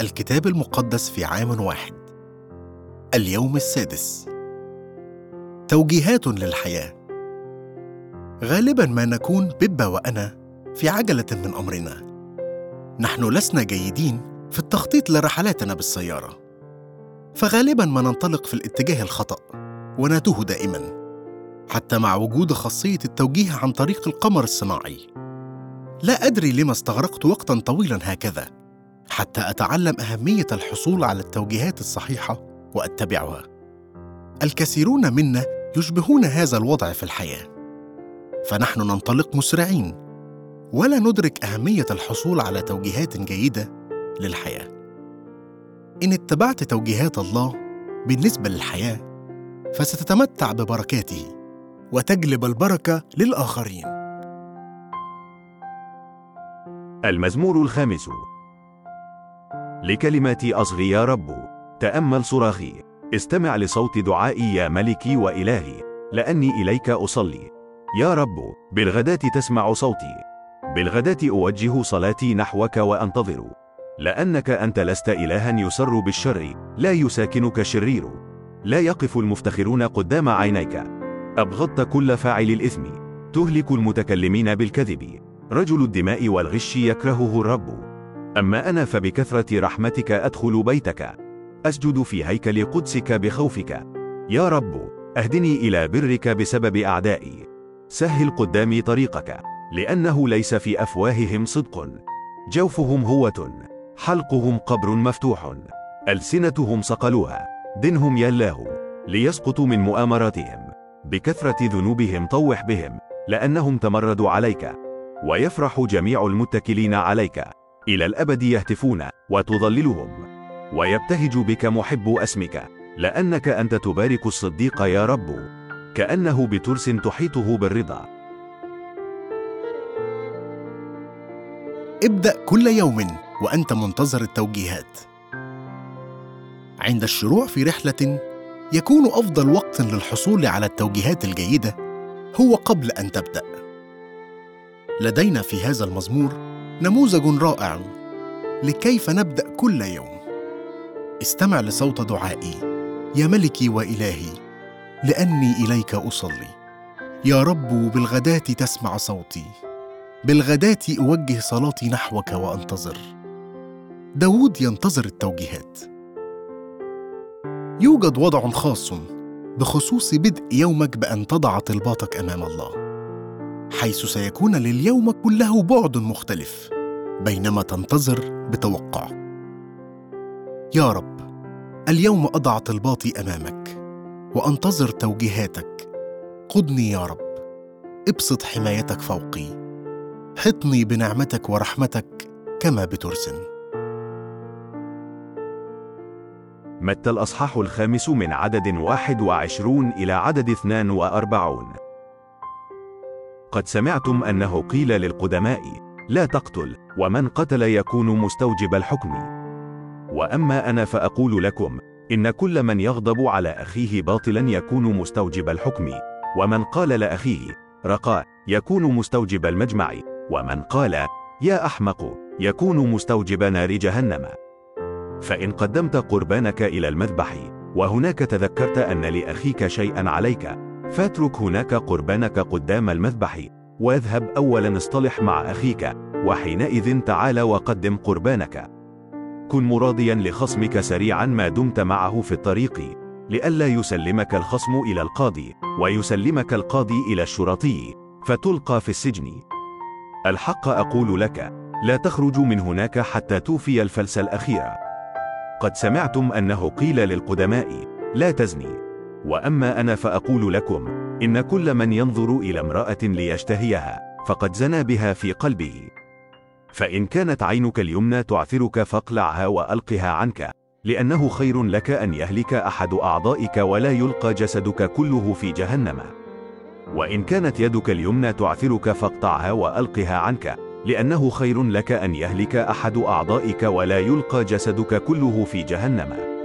الكتاب المقدس في عام واحد. اليوم السادس. توجيهات للحياة. غالبا ما نكون ببا وأنا في عجلة من أمرنا. نحن لسنا جيدين في التخطيط لرحلاتنا بالسيارة. فغالبا ما ننطلق في الاتجاه الخطأ ونتوه دائما حتى مع وجود خاصية التوجيه عن طريق القمر الصناعي. لا أدري لما استغرقت وقتا طويلا هكذا. حتى أتعلم أهمية الحصول على التوجيهات الصحيحة وأتبعها. الكثيرون منا يشبهون هذا الوضع في الحياة. فنحن ننطلق مسرعين. ولا ندرك أهمية الحصول على توجيهات جيدة للحياة. إن اتبعت توجيهات الله بالنسبة للحياة فستتمتع ببركاته وتجلب البركة للآخرين. المزمور الخامس. لكلماتي أصغي يا رب. تأمل صراخي. استمع لصوت دعائي يا ملكي وإلهي. لأني إليك أصلي. يا رب بالغداة تسمع صوتي. بالغداة أوجه صلاتي نحوك وأنتظر. لأنك أنت لست إلها يسر بالشر. لا يساكنك شرير. لا يقف المفتخرون قدام عينيك. أبغضت كل فاعل الإثم. تهلك المتكلمين بالكذب. رجل الدماء والغش يكرهه الرب. أما أنا فبكثرة رحمتك أدخل بيتك. أسجد في هيكل قدسك بخوفك. يا رب أهدني إلى برك بسبب أعدائي. سهل قدامي طريقك لأنه ليس في أفواههم صدق. جوفهم هوة حلقهم قبر مفتوح. ألسنتهم صقلوها دنهم يلاه ليسقطوا من مؤامراتهم. بكثرة ذنوبهم طوح بهم لأنهم تمردوا عليك. ويفرح جميع المتكلين عليك. إلى الأبد يهتفون وتضللهم. ويبتهج بك محب أسمك. لأنك أنت تبارك الصديق يا رب. كأنه بترس تحيطه بالرضا. ابدأ كل يوم وأنت منتظر التوجيهات. عند الشروع في رحلة يكون أفضل وقت للحصول على التوجيهات الجيدة هو قبل أن تبدأ. لدينا في هذا المزمور نموذج رائع لكيف نبدأ كل يوم. استمع لصوت دعائي يا ملكي وإلهي لأني إليك أصلي. يا رب بالغداة تسمع صوتي. بالغداة أوجه صلاتي نحوك وأنتظر. داود ينتظر التوجيهات. يوجد وضع خاص بخصوص بدء يومك بأن تضع طلباتك أمام الله. حيث سيكون لليوم كله بعد مختلف بينما تنتظر بتوقع. يا رب اليوم اضع طلباتي أمامك وأنتظر توجيهاتك. قدني يا رب ابسط حمايتك فوقي. حطني بنعمتك ورحمتك كما بترسن. متى الأصحاح الخامس من عدد واحد وعشرون إلى عدد اثنان وأربعون؟ قد سمعتم أنه قيل للقدماء لا تقتل ومن قتل يكون مستوجب الحكم. وأما أنا فأقول لكم إن كل من يغضب على أخيه باطلا يكون مستوجب الحكم ومن قال لأخيه رقاء يكون مستوجب المجمع. ومن قال يا أحمق يكون مستوجب نار جهنم. فإن قدمت قربانك إلى المذبح وهناك تذكرت أن لأخيك شيئا عليك فاترك هناك قربانك قدام المذبح واذهب أولا اصطلح مع أخيك وحينئذ تعال وقدم قربانك. كن مراضيا لخصمك سريعا ما دمت معه في الطريق لئلا يسلمك الخصم إلى القاضي ويسلمك القاضي إلى الشرطي فتلقى في السجن. الحق أقول لك لا تخرج من هناك حتى توفي الفلس الأخير. قد سمعتم أنه قيل للقدماء لا تزني. وأما أنا فأقول لكم إن كل من ينظر إلى امرأة ليشتهيها فقد زنى بها في قلبه. فإن كانت عينك اليمنى تعثرك فاقلعها وألقها عنك لأنه خير لك أن يهلك أحد أعضائك ولا يلقى جسدك كله في جهنم. وإن كانت يدك اليمنى تعثرك فاقطعها وألقها عنك لأنه خير لك أن يهلك أحد أعضائك ولا يلقى جسدك كله في جهنم.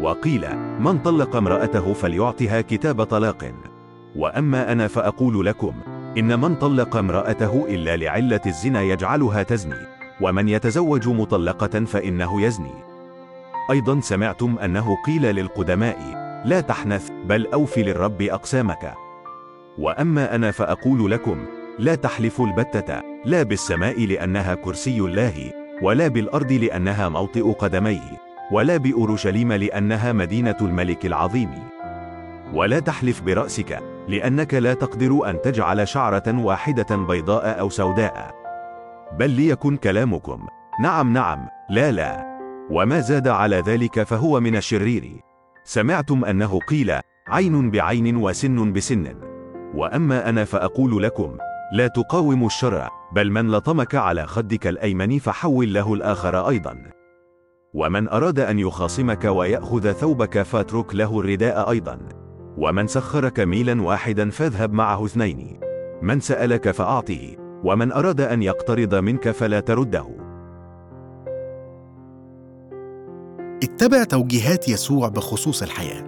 وقيل من طلق امرأته فليعطها كتاب طلاق. وأما أنا فأقول لكم إن من طلق امرأته إلا لعلة الزنا يجعلها تزني ومن يتزوج مطلقة فإنه يزني. أيضا سمعتم أنه قيل للقدماء لا تحنث بل أوفي للرب أقسامك. وأما أنا فأقول لكم لا تحلفوا البتة لا بالسماء لأنها كرسي الله ولا بالأرض لأنها موطئ قدميه. ولا بأورشليم لأنها مدينة الملك العظيم. ولا تحلف برأسك لأنك لا تقدر أن تجعل شعرة واحدة بيضاء أو سوداء. بل ليكن كلامكم. نعم نعم. لا لا. وما زاد على ذلك فهو من الشرير. سمعتم أنه قيل عين بعين وسن بسن. وأما أنا فأقول لكم لا تقاوموا الشر بل من لطمك على خدك الأيمن فحول له الآخر أيضا. ومن أراد أن يخاصمك ويأخذ ثوبك فاترك له الرداء أيضا. ومن سخرك ميلا واحدا فاذهب معه اثنين. من سألك فأعطه ومن أراد أن يقترض منك فلا ترده. اتبع توجيهات يسوع بخصوص الحياة.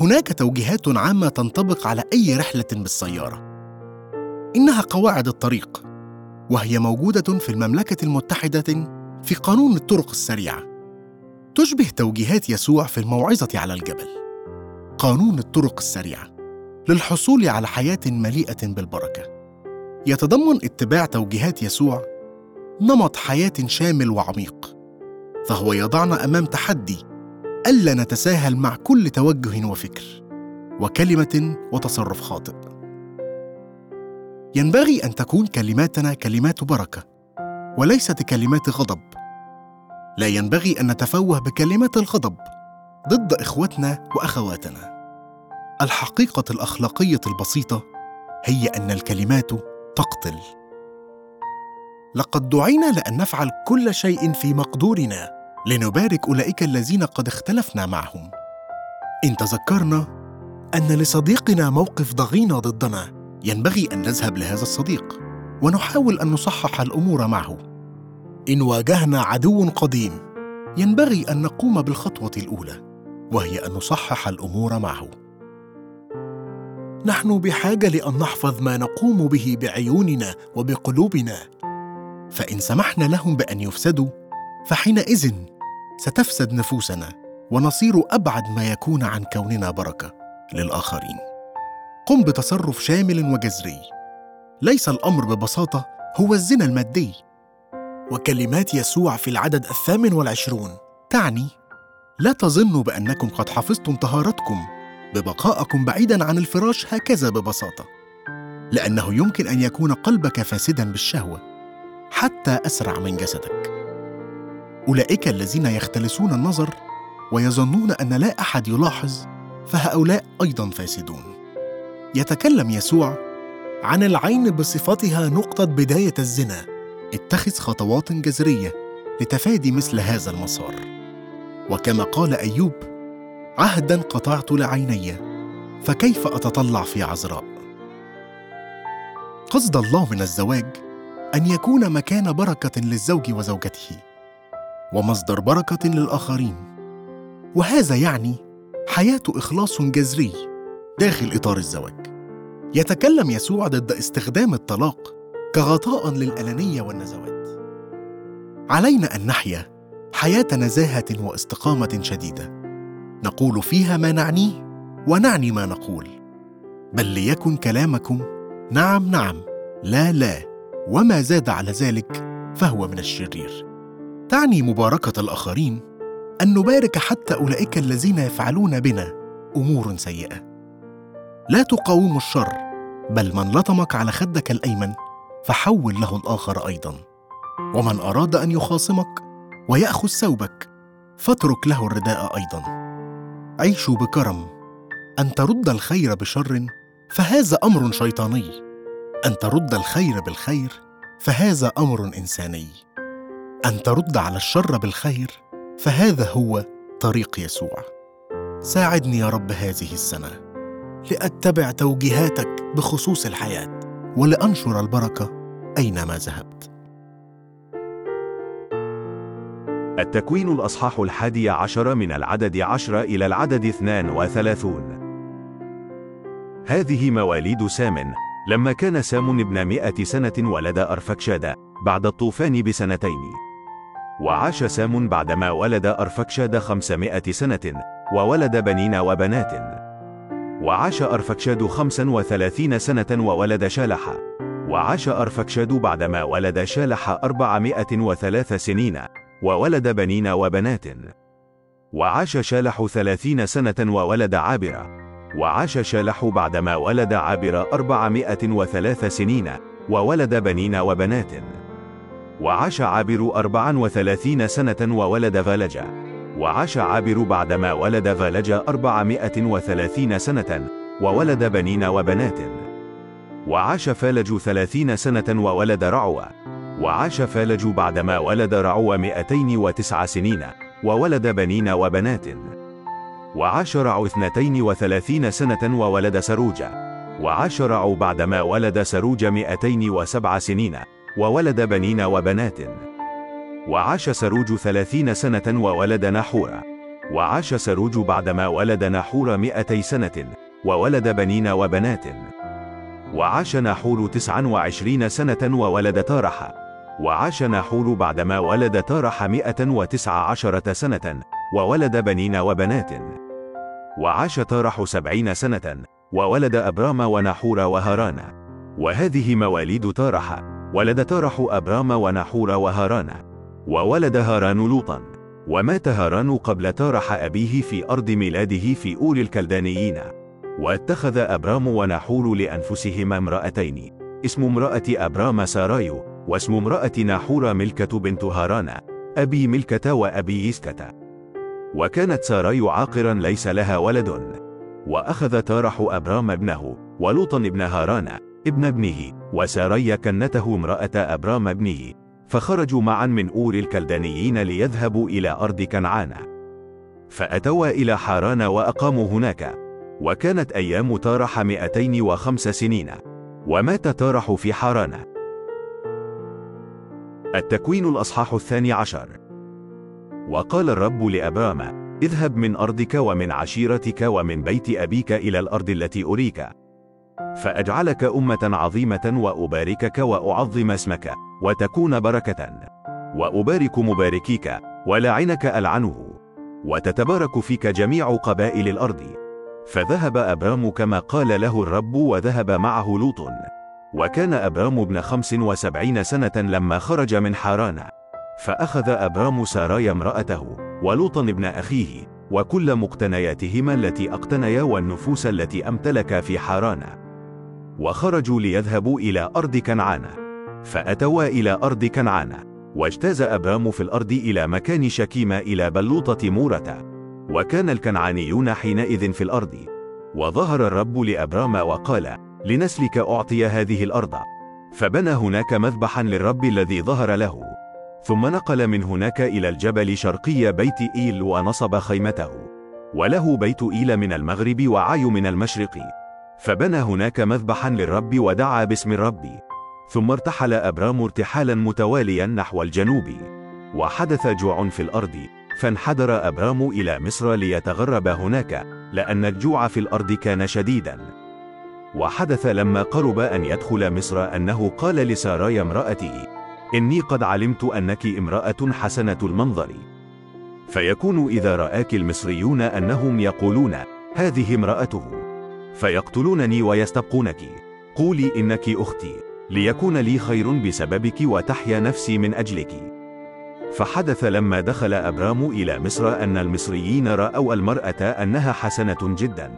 هناك توجيهات عامة تنطبق على أي رحلة بالسيارة. إنها قواعد الطريق وهي موجودة في المملكة المتحدة في قانون الطرق السريعة. تشبه توجيهات يسوع في الموعظة على الجبل. قانون الطرق السريعة للحصول على حياة مليئة بالبركة. يتضمن اتباع توجيهات يسوع نمط حياة شامل وعميق فهو يضعنا أمام تحدي ألا نتساهل مع كل توجه وفكر وكلمة وتصرف خاطئ. ينبغي أن تكون كلماتنا كلمات بركة. وليست كلمات غضب لا ينبغي أن نتفوه بكلمات الغضب ضد إخوتنا وأخواتنا. الحقيقة الأخلاقية البسيطة هي أن الكلمات تقتل. لقد دعينا لأن نفعل كل شيء في مقدورنا لنبارك أولئك الذين قد اختلفنا معهم. إن تذكرنا أن لصديقنا موقف ضغينة ضدنا ينبغي أن نذهب لهذا الصديق. ونحاول أن نصحح الأمور معه. إن واجهنا عدو قديم ينبغي أن نقوم بالخطوة الأولى وهي أن نصحح الأمور معه. نحن بحاجة لأن نحفظ ما نقوم به بعيوننا وبقلوبنا. فإن سمحنا لهم بأن يفسدوا فحينئذ ستفسد نفوسنا ونصير أبعد ما يكون عن كوننا بركة للآخرين. قم بتصرف شامل وجذري. ليس الأمر ببساطة هو الزنا المادي. وكلمات يسوع في العدد الثامن والعشرون تعني لا تظنوا بأنكم قد حفظتم طهارتكم ببقائكم بعيدا عن الفراش هكذا ببساطة لأنه يمكن أن يكون قلبك فاسدا بالشهوة حتى أسرع من جسدك. أولئك الذين يختلسون النظر ويظنون أن لا أحد يلاحظ فهؤلاء أيضا فاسدون. يتكلم يسوع عن العين بصفتها نقطة بداية الزنا. اتخذ خطوات جذرية لتفادي مثل هذا المسار. وكما قال أيوب عهدا قطعت لعيني فكيف أتطلع في عذراء؟ قصد الله من الزواج أن يكون مكان بركة للزوج وزوجته ومصدر بركة للآخرين. وهذا يعني حياة إخلاص جذري داخل إطار الزواج. يتكلم يسوع ضد استخدام الطلاق كغطاء للأنانية والنزوات. علينا أن نحيا حياة نزاهة واستقامة شديدة. نقول فيها ما نعنيه ونعني ما نقول. بل ليكن كلامكم نعم نعم لا لا وما زاد على ذلك فهو من الشرير. تعني مباركة الآخرين أن نبارك حتى أولئك الذين يفعلون بنا أمور سيئة. لا تقاوموا الشر بل من لطمك على خدك الأيمن فحول له الآخر أيضا. ومن أراد أن يخاصمك ويأخذ ثوبك فاترك له الرداء أيضا. عيشوا بكرم. أن ترد الخير بشر فهذا أمر شيطاني. أن ترد الخير بالخير فهذا أمر إنساني. أن ترد على الشر بالخير فهذا هو طريق يسوع. ساعدني يا رب هذه السنة. لأتبع توجيهاتك بخصوص الحياة. ولأنشر البركة أينما ذهبت. التكوين الأصحاح الحادي عشر من العدد عشر إلى العدد اثنان وثلاثون. هذه مواليد سام. لما كان سام ابن مئة سنة ولد أرفكشاد بعد الطوفان بسنتين. وعاش سام بعدما ولد أرفكشاد خمسمائة سنة وولد بنين وبنات. وعاش أرفكشاد خمسا وثلاثين سنة وولد شالح. وعاش أرفكشاد بعدما ولد شالح أربعمائة وثلاث سنين. وولد بنين وبنات. وعاش شالح ثلاثين سنة وولد عابر وعاش شالح بعدما ولد عابر أربعمائة وثلاث سنين. وولد بنين وبنات. وعاش عابر أربعا وثلاثين سنة وولد فالجا وعاش عابر بعدما ولد أربعمائة وثلاثين سنة وولد بنين وبنات. وعاش فالج ثلاثين سنة وولد رعو. وعاش فالج بعدما ولد رعو مئتين وتسع سنين وولد بنين وبنات. وعاش رعو اثنتين وثلاثين سنة وولد سروج. وعاش رعو بعدما ولد سروج مئتين وسبع سنين وولد بنين وبنات. وعاش سروج ثلاثين سنة وولد نحور وعاش سروج بعدما ولد نحور مئتي سنة وولد بنين وبنات. وعاش نحور تسعا وعشرين سنة وولد تارح وعاش نحور بعدما ولد تارح مئة وتسع عشرة سنة وولد بنين وبنات. وعاش تارح سبعين سنة وولد أبرام ونحور وهاران وهذه مواليد تارح ولد تارح أبرام ونحور وهاران وولد هاران لوطا ومات هاران قبل تارح أبيه في أرض ميلاده في أور الكلدانيين. واتخذ أبرام ونحور لأنفسهما امرأتين اسم امرأة أبرام ساراي واسم امرأة ناحور ملكة بنت هاران أبي ملكة وأبي يسكة وكانت ساراي عاقرا ليس لها ولد. وأخذ تارح أبرام ابنه ولوطا ابن هاران ابن ابنه وساراي كنته امرأة أبرام ابنه. فخرجوا معا من أور الكلدانيين ليذهبوا إلى أرض كنعان. فأتوا إلى حاران وأقاموا هناك. وكانت أيام تارح مئتين وخمس سنين. ومات تارح في حاران. التكوين الأصحاح الثاني عشر. وقال الرب لأبرام اذهب من أرضك ومن عشيرتك ومن بيت أبيك إلى الأرض التي أريك. فأجعلك أمة عظيمة وأباركك وأعظم اسمك. وتكون بركة. وأبارك مباركيك ولعنك ألعنه. وتتبارك فيك جميع قبائل الأرض. فذهب أبرام كما قال له الرب وذهب معه لوط. وكان أبرام ابن خمس وسبعين سنة لما خرج من حاران. فأخذ أبرام ساراي امرأته ولوطا ابن أخيه وكل مقتنياتهما التي أقتنيا والنفوس التي أمتلك في حاران. وخرجوا ليذهبوا إلى أرض كنعان. فأتوا إلى أرض كنعان واجتاز أبرام في الأرض إلى مكان شكيم إلى بلوطة مورة. وكان الكنعانيون حينئذ في الأرض. وظهر الرب لأبرام وقال لنسلك أعطي هذه الأرض. فبنى هناك مذبحا للرب الذي ظهر له. ثم نقل من هناك إلى الجبل شرقي بيت إيل ونصب خيمته. وله بيت إيل من المغرب وعاي من المشرق. فبنى هناك مذبحا للرب ودعا باسم الرب. ثم ارتحل أبرام ارتحالا متواليا نحو الجنوب وحدث جوع في الأرض فانحدر أبرام إلى مصر ليتغرب هناك لأن الجوع في الأرض كان شديدا. وحدث لما قرب أن يدخل مصر أنه قال لساراي امرأته إني قد علمت أنك امرأة حسنة المنظر. فيكون إذا رآك المصريون أنهم يقولون هذه امرأته. فيقتلونني ويستبقونك. قولي إنك أختي. ليكون لي خير بسببك وتحيا نفسي من أجلك. فحدث لما دخل أبرام إلى مصر أن المصريين رأوا المرأة أنها حسنة جدا.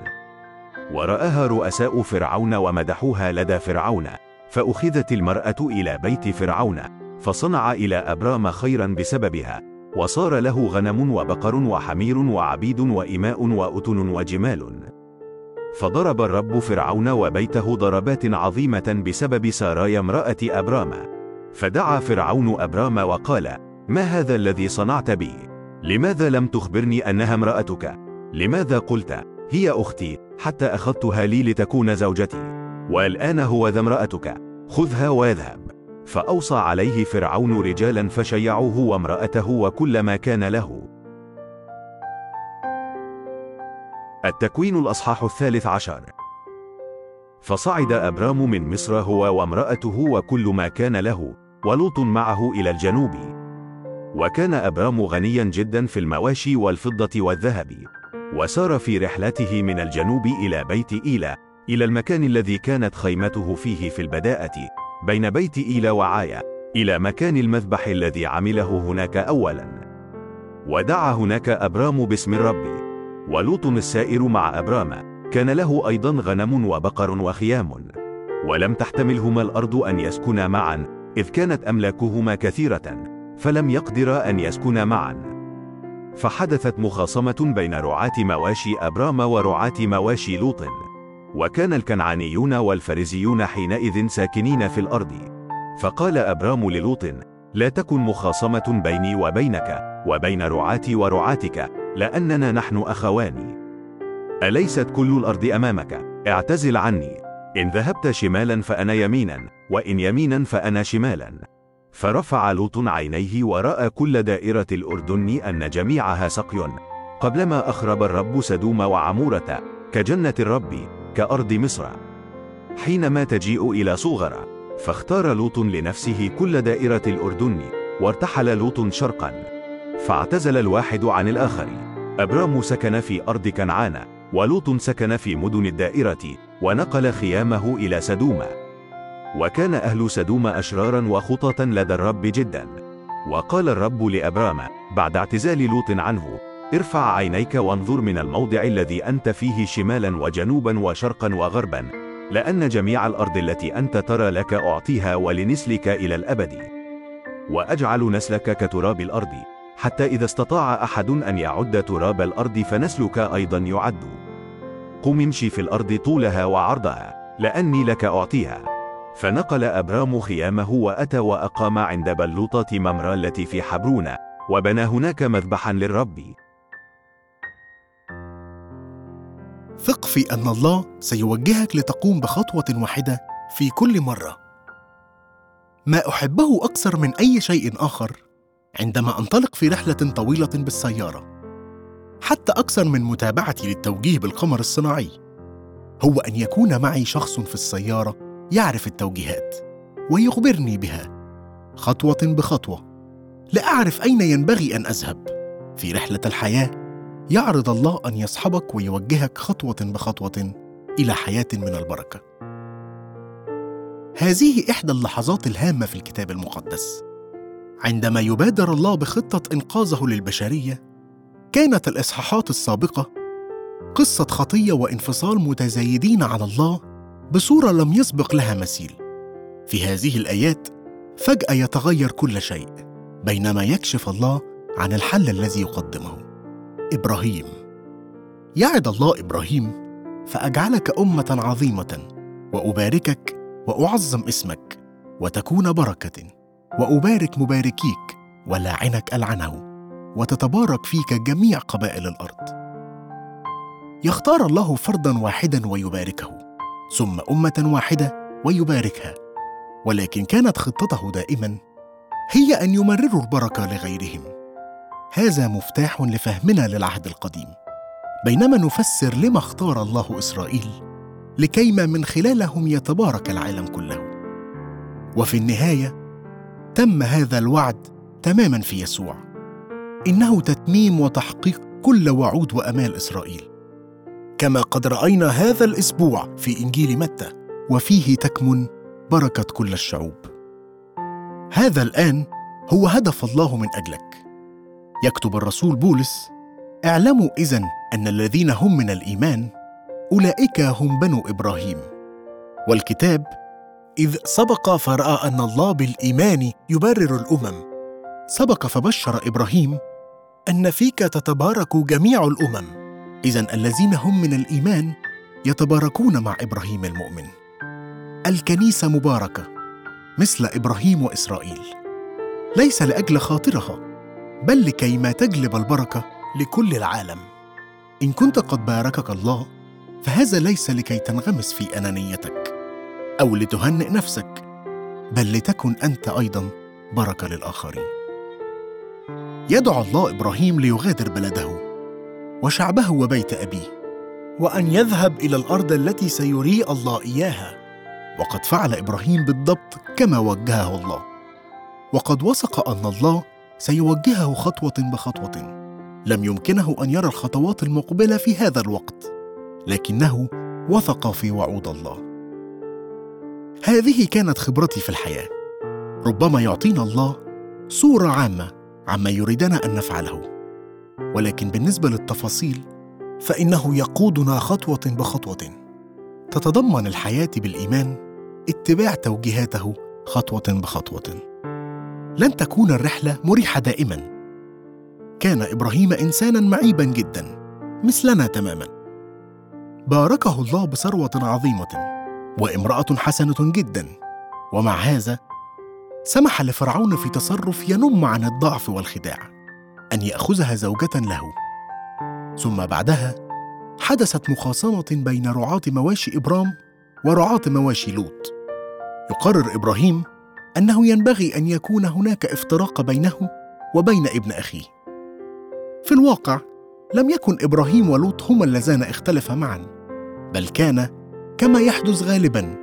ورآها رؤساء فرعون ومدحوها لدى فرعون. فأخذت المرأة إلى بيت فرعون. فصنع إلى أبرام خيرا بسببها. وصار له غنم وبقر وحمير وعبيد وإماء وأتن وجمال. فضرب الرب فرعون وبيته ضربات عظيمة بسبب ساراي امرأة أبرام. فدعا فرعون أبرام وقال ما هذا الذي صنعت بي؟ لماذا لم تخبرني أنها امرأتك؟ لماذا قلت؟ هي أختي حتى أخذتها لي لتكون زوجتي. والآن هو ذا امرأتك. خذها واذهب. فأوصى عليه فرعون رجالا فشيعوه وامرأته وكل ما كان له. التكوين الأصحاح الثالث عشر. فصعد أبرام من مصر هو وامرأته وكل ما كان له ولوط معه إلى الجنوب. وكان أبرام غنيا جدا في المواشي والفضة والذهب. وسار في رحلته من الجنوب إلى بيت إيلا إلى المكان الذي كانت خيمته فيه في البداءة بين بيت إيلا وعايا إلى مكان المذبح الذي عمله هناك أولا. ودعا هناك أبرام باسم الرب ولوط السائر مع أبرام. كان له أيضا غنم وبقر وخيام. ولم تحتملهما الأرض أن يسكنا معا إذ كانت أملاكهما كثيرة فلم يقدر أن يسكنا معا. فحدثت مخاصمة بين رعاة مواشي أبرام ورعاة مواشي لوط. وكان الكنعانيون والفريزيون حينئذ ساكنين في الأرض. فقال أبرام للوط لا تكن مخاصمة بيني وبينك وبين رعاتي ورعاتك لأننا نحن أخوان أليست كل الأرض أمامك؟ اعتزل عني. إن ذهبت شمالا فأنا يمينا وإن يمينا فأنا شمالا. فرفع لوط عينيه ورأى كل دائرة الأردن أن جميعها سقي. قبلما أخرب الرب سدوم وعمورة كجنة الرب كأرض مصر. حينما تجيء إلى صغر فاختار لوط لنفسه كل دائرة الأردن وارتحل لوط شرقا. فاعتزل الواحد عن الآخر أبرام سكن في أرض كنعان ولوط سكن في مدن الدائرة ونقل خيامه إلى سدوم وكان أهل سدوم أشرارا وخططا لدى الرب جدا. وقال الرب لأبرام بعد اعتزال لوط عنه ارفع عينيك وانظر من الموضع الذي أنت فيه شمالا وجنوبا وشرقا وغربا لأن جميع الأرض التي أنت ترى لك أعطيها ولنسلك إلى الأبد. وأجعل نسلك كتراب الأرض. حتى إذا استطاع أحد أن يعد تراب الأرض فنسلك أيضا يعد. قم امشي في الأرض طولها وعرضها لأني لك أعطيها. فنقل أبرام خيامه وأتى وأقام عند بلوطة ممرى التي في حبرون وبنى هناك مذبحا للرب. ثق في أن الله سيوجهك لتقوم بخطوة واحدة في كل مرة. ما أحبه أكثر من أي شيء آخر عندما أنطلق في رحلة طويلة بالسيارة، حتى أكثر من متابعتي للتوجيه بالقمر الصناعي، هو أن يكون معي شخص في السيارة يعرف التوجيهات ويخبرني بها خطوة بخطوة. لأعرف أين ينبغي أن أذهب. في رحلة الحياة يعرض الله أن يصحبك ويوجهك خطوة بخطوة إلى حياة من البركة. هذه إحدى اللحظات الهامة في الكتاب المقدس. عندما يبادر الله بخطة إنقاذه للبشرية كانت الإصحاحات السابقة قصة خطية وانفصال متزايدين على الله بصورة لم يسبق لها مثيل. في هذه الآيات فجأة يتغير كل شيء بينما يكشف الله عن الحل الذي يقدمه. إبراهيم يعد الله إبراهيم فأجعلك أمة عظيمة وأباركك وأعظم اسمك وتكون بركة. وأبارك مباركيك ولاعنك العنه وتتبارك فيك جميع قبائل الأرض. يختار الله فردا واحدا ويباركه ثم أمة واحدة ويباركها ولكن كانت خطته دائما هي أن يمرروا البركة لغيرهم. هذا مفتاح لفهمنا للعهد القديم. بينما نفسر لما اختار الله إسرائيل لكيما من خلالهم يتبارك العالم كله. وفي النهاية تم هذا الوعد تماما في يسوع. إنه تتميم وتحقيق كل وعود وأمال إسرائيل. كما قد رأينا هذا الأسبوع في إنجيل متى وفيه تكمن بركة كل الشعوب. هذا الآن هو هدف الله من أجلك. يكتب الرسول بولس اعلموا إذن أن الذين هم من الإيمان أولئك هم بنو إبراهيم. والكتاب إذ سبق فراى أن الله بالإيمان يبرر الأمم. سبق فبشر إبراهيم أن فيك تتبارك جميع الأمم. إذا الذين هم من الإيمان يتباركون مع إبراهيم المؤمن. الكنيسة مباركة مثل إبراهيم وإسرائيل. ليس لأجل خاطرها بل لكي ما تجلب البركة لكل العالم. إن كنت قد باركك الله فهذا ليس لكي تنغمس في أنانيتك. أو لتهنئ نفسك بل لتكن أنت أيضا بركة للآخرين. يدعو الله إبراهيم ليغادر بلده وشعبه وبيت أبيه وأن يذهب إلى الأرض التي سيري الله إياها. وقد فعل إبراهيم بالضبط كما وجهه الله. وقد وثق أن الله سيوجهه خطوة بخطوة. لم يمكنه أن يرى الخطوات المقبلة في هذا الوقت لكنه وثق في وعود الله. هذه كانت خبرتي في الحياة. ربما يعطينا الله صورة عامة عما يريدنا أن نفعله. ولكن بالنسبة للتفاصيل فإنه يقودنا خطوة بخطوة. تتضمن الحياة بالإيمان اتباع توجيهاته خطوة بخطوة. لن تكون الرحلة مريحة دائما. كان إبراهيم انسانا معيبا جدا مثلنا تماما. باركه الله بثروة عظيمة. وامرأة حسنة جدا. ومع هذا سمح لفرعون في تصرف ينم عن الضعف والخداع أن يأخذها زوجة له. ثم بعدها حدثت مخاصمة بين رعاة مواشي إبرام ورعاة مواشي لوط. يقرر إبراهيم أنه ينبغي أن يكون هناك افتراق بينه وبين ابن أخيه. في الواقع لم يكن إبراهيم ولوط هما اللذان اختلفا معا بل كان كما يحدث غالبا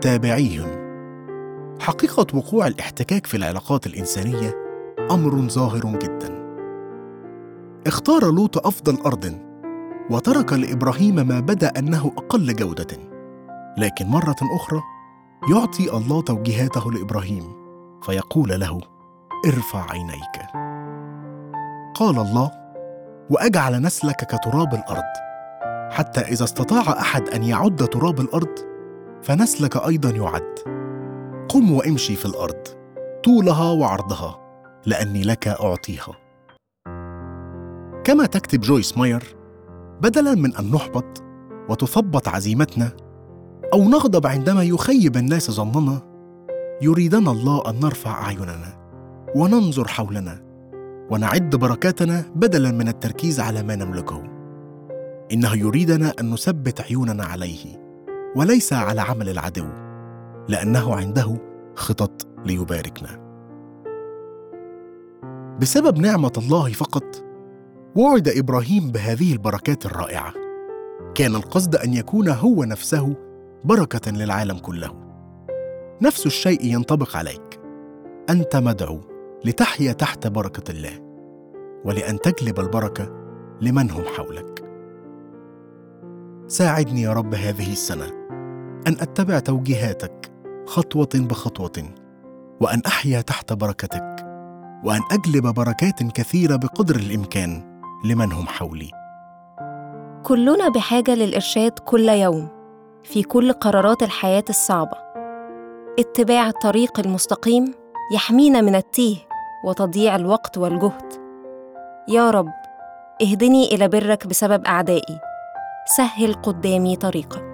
تابعيهم حقيقة وقوع الاحتكاك في العلاقات الإنسانية أمر ظاهر جدا. اختار لوط أفضل أرض وترك لإبراهيم ما بدأ أنه أقل جودة. لكن مرة أخرى يعطي الله توجيهاته لإبراهيم فيقول له ارفع عينيك. قال الله وأجعل نسلك كتراب الأرض. حتى إذا استطاع أحد أن يعد تراب الأرض فنسلك أيضا يعد. قم وامشي في الأرض. طولها وعرضها لأني لك أعطيها. كما تكتب جويس ماير بدلا من أن نحبط وتثبط عزيمتنا أو نغضب عندما يخيب الناس ظننا يريدنا الله أن نرفع أعيننا وننظر حولنا ونعد بركاتنا بدلا من التركيز على ما نملكه. إنه يريدنا أن نثبت عيوننا عليه وليس على عمل العدو لأنه عنده خطط ليباركنا. بسبب نعمة الله فقط وعد إبراهيم بهذه البركات الرائعة. كان القصد أن يكون هو نفسه بركة للعالم كله. نفس الشيء ينطبق عليك. أنت مدعو لتحيا تحت بركة الله ولأن تجلب البركة لمن هم حولك. ساعدني يا رب هذه السنة. أن أتبع توجيهاتك خطوة بخطوة وأن أحيا تحت بركتك وأن أجلب بركات كثيرة بقدر الإمكان لمن هم حولي. كلنا بحاجة للإرشاد كل يوم في كل قرارات الحياة الصعبة. اتباع الطريق المستقيم يحمينا من التيه وتضييع الوقت والجهد. يا رب اهدني إلى برك بسبب أعدائي. سهل قدامي طريقك.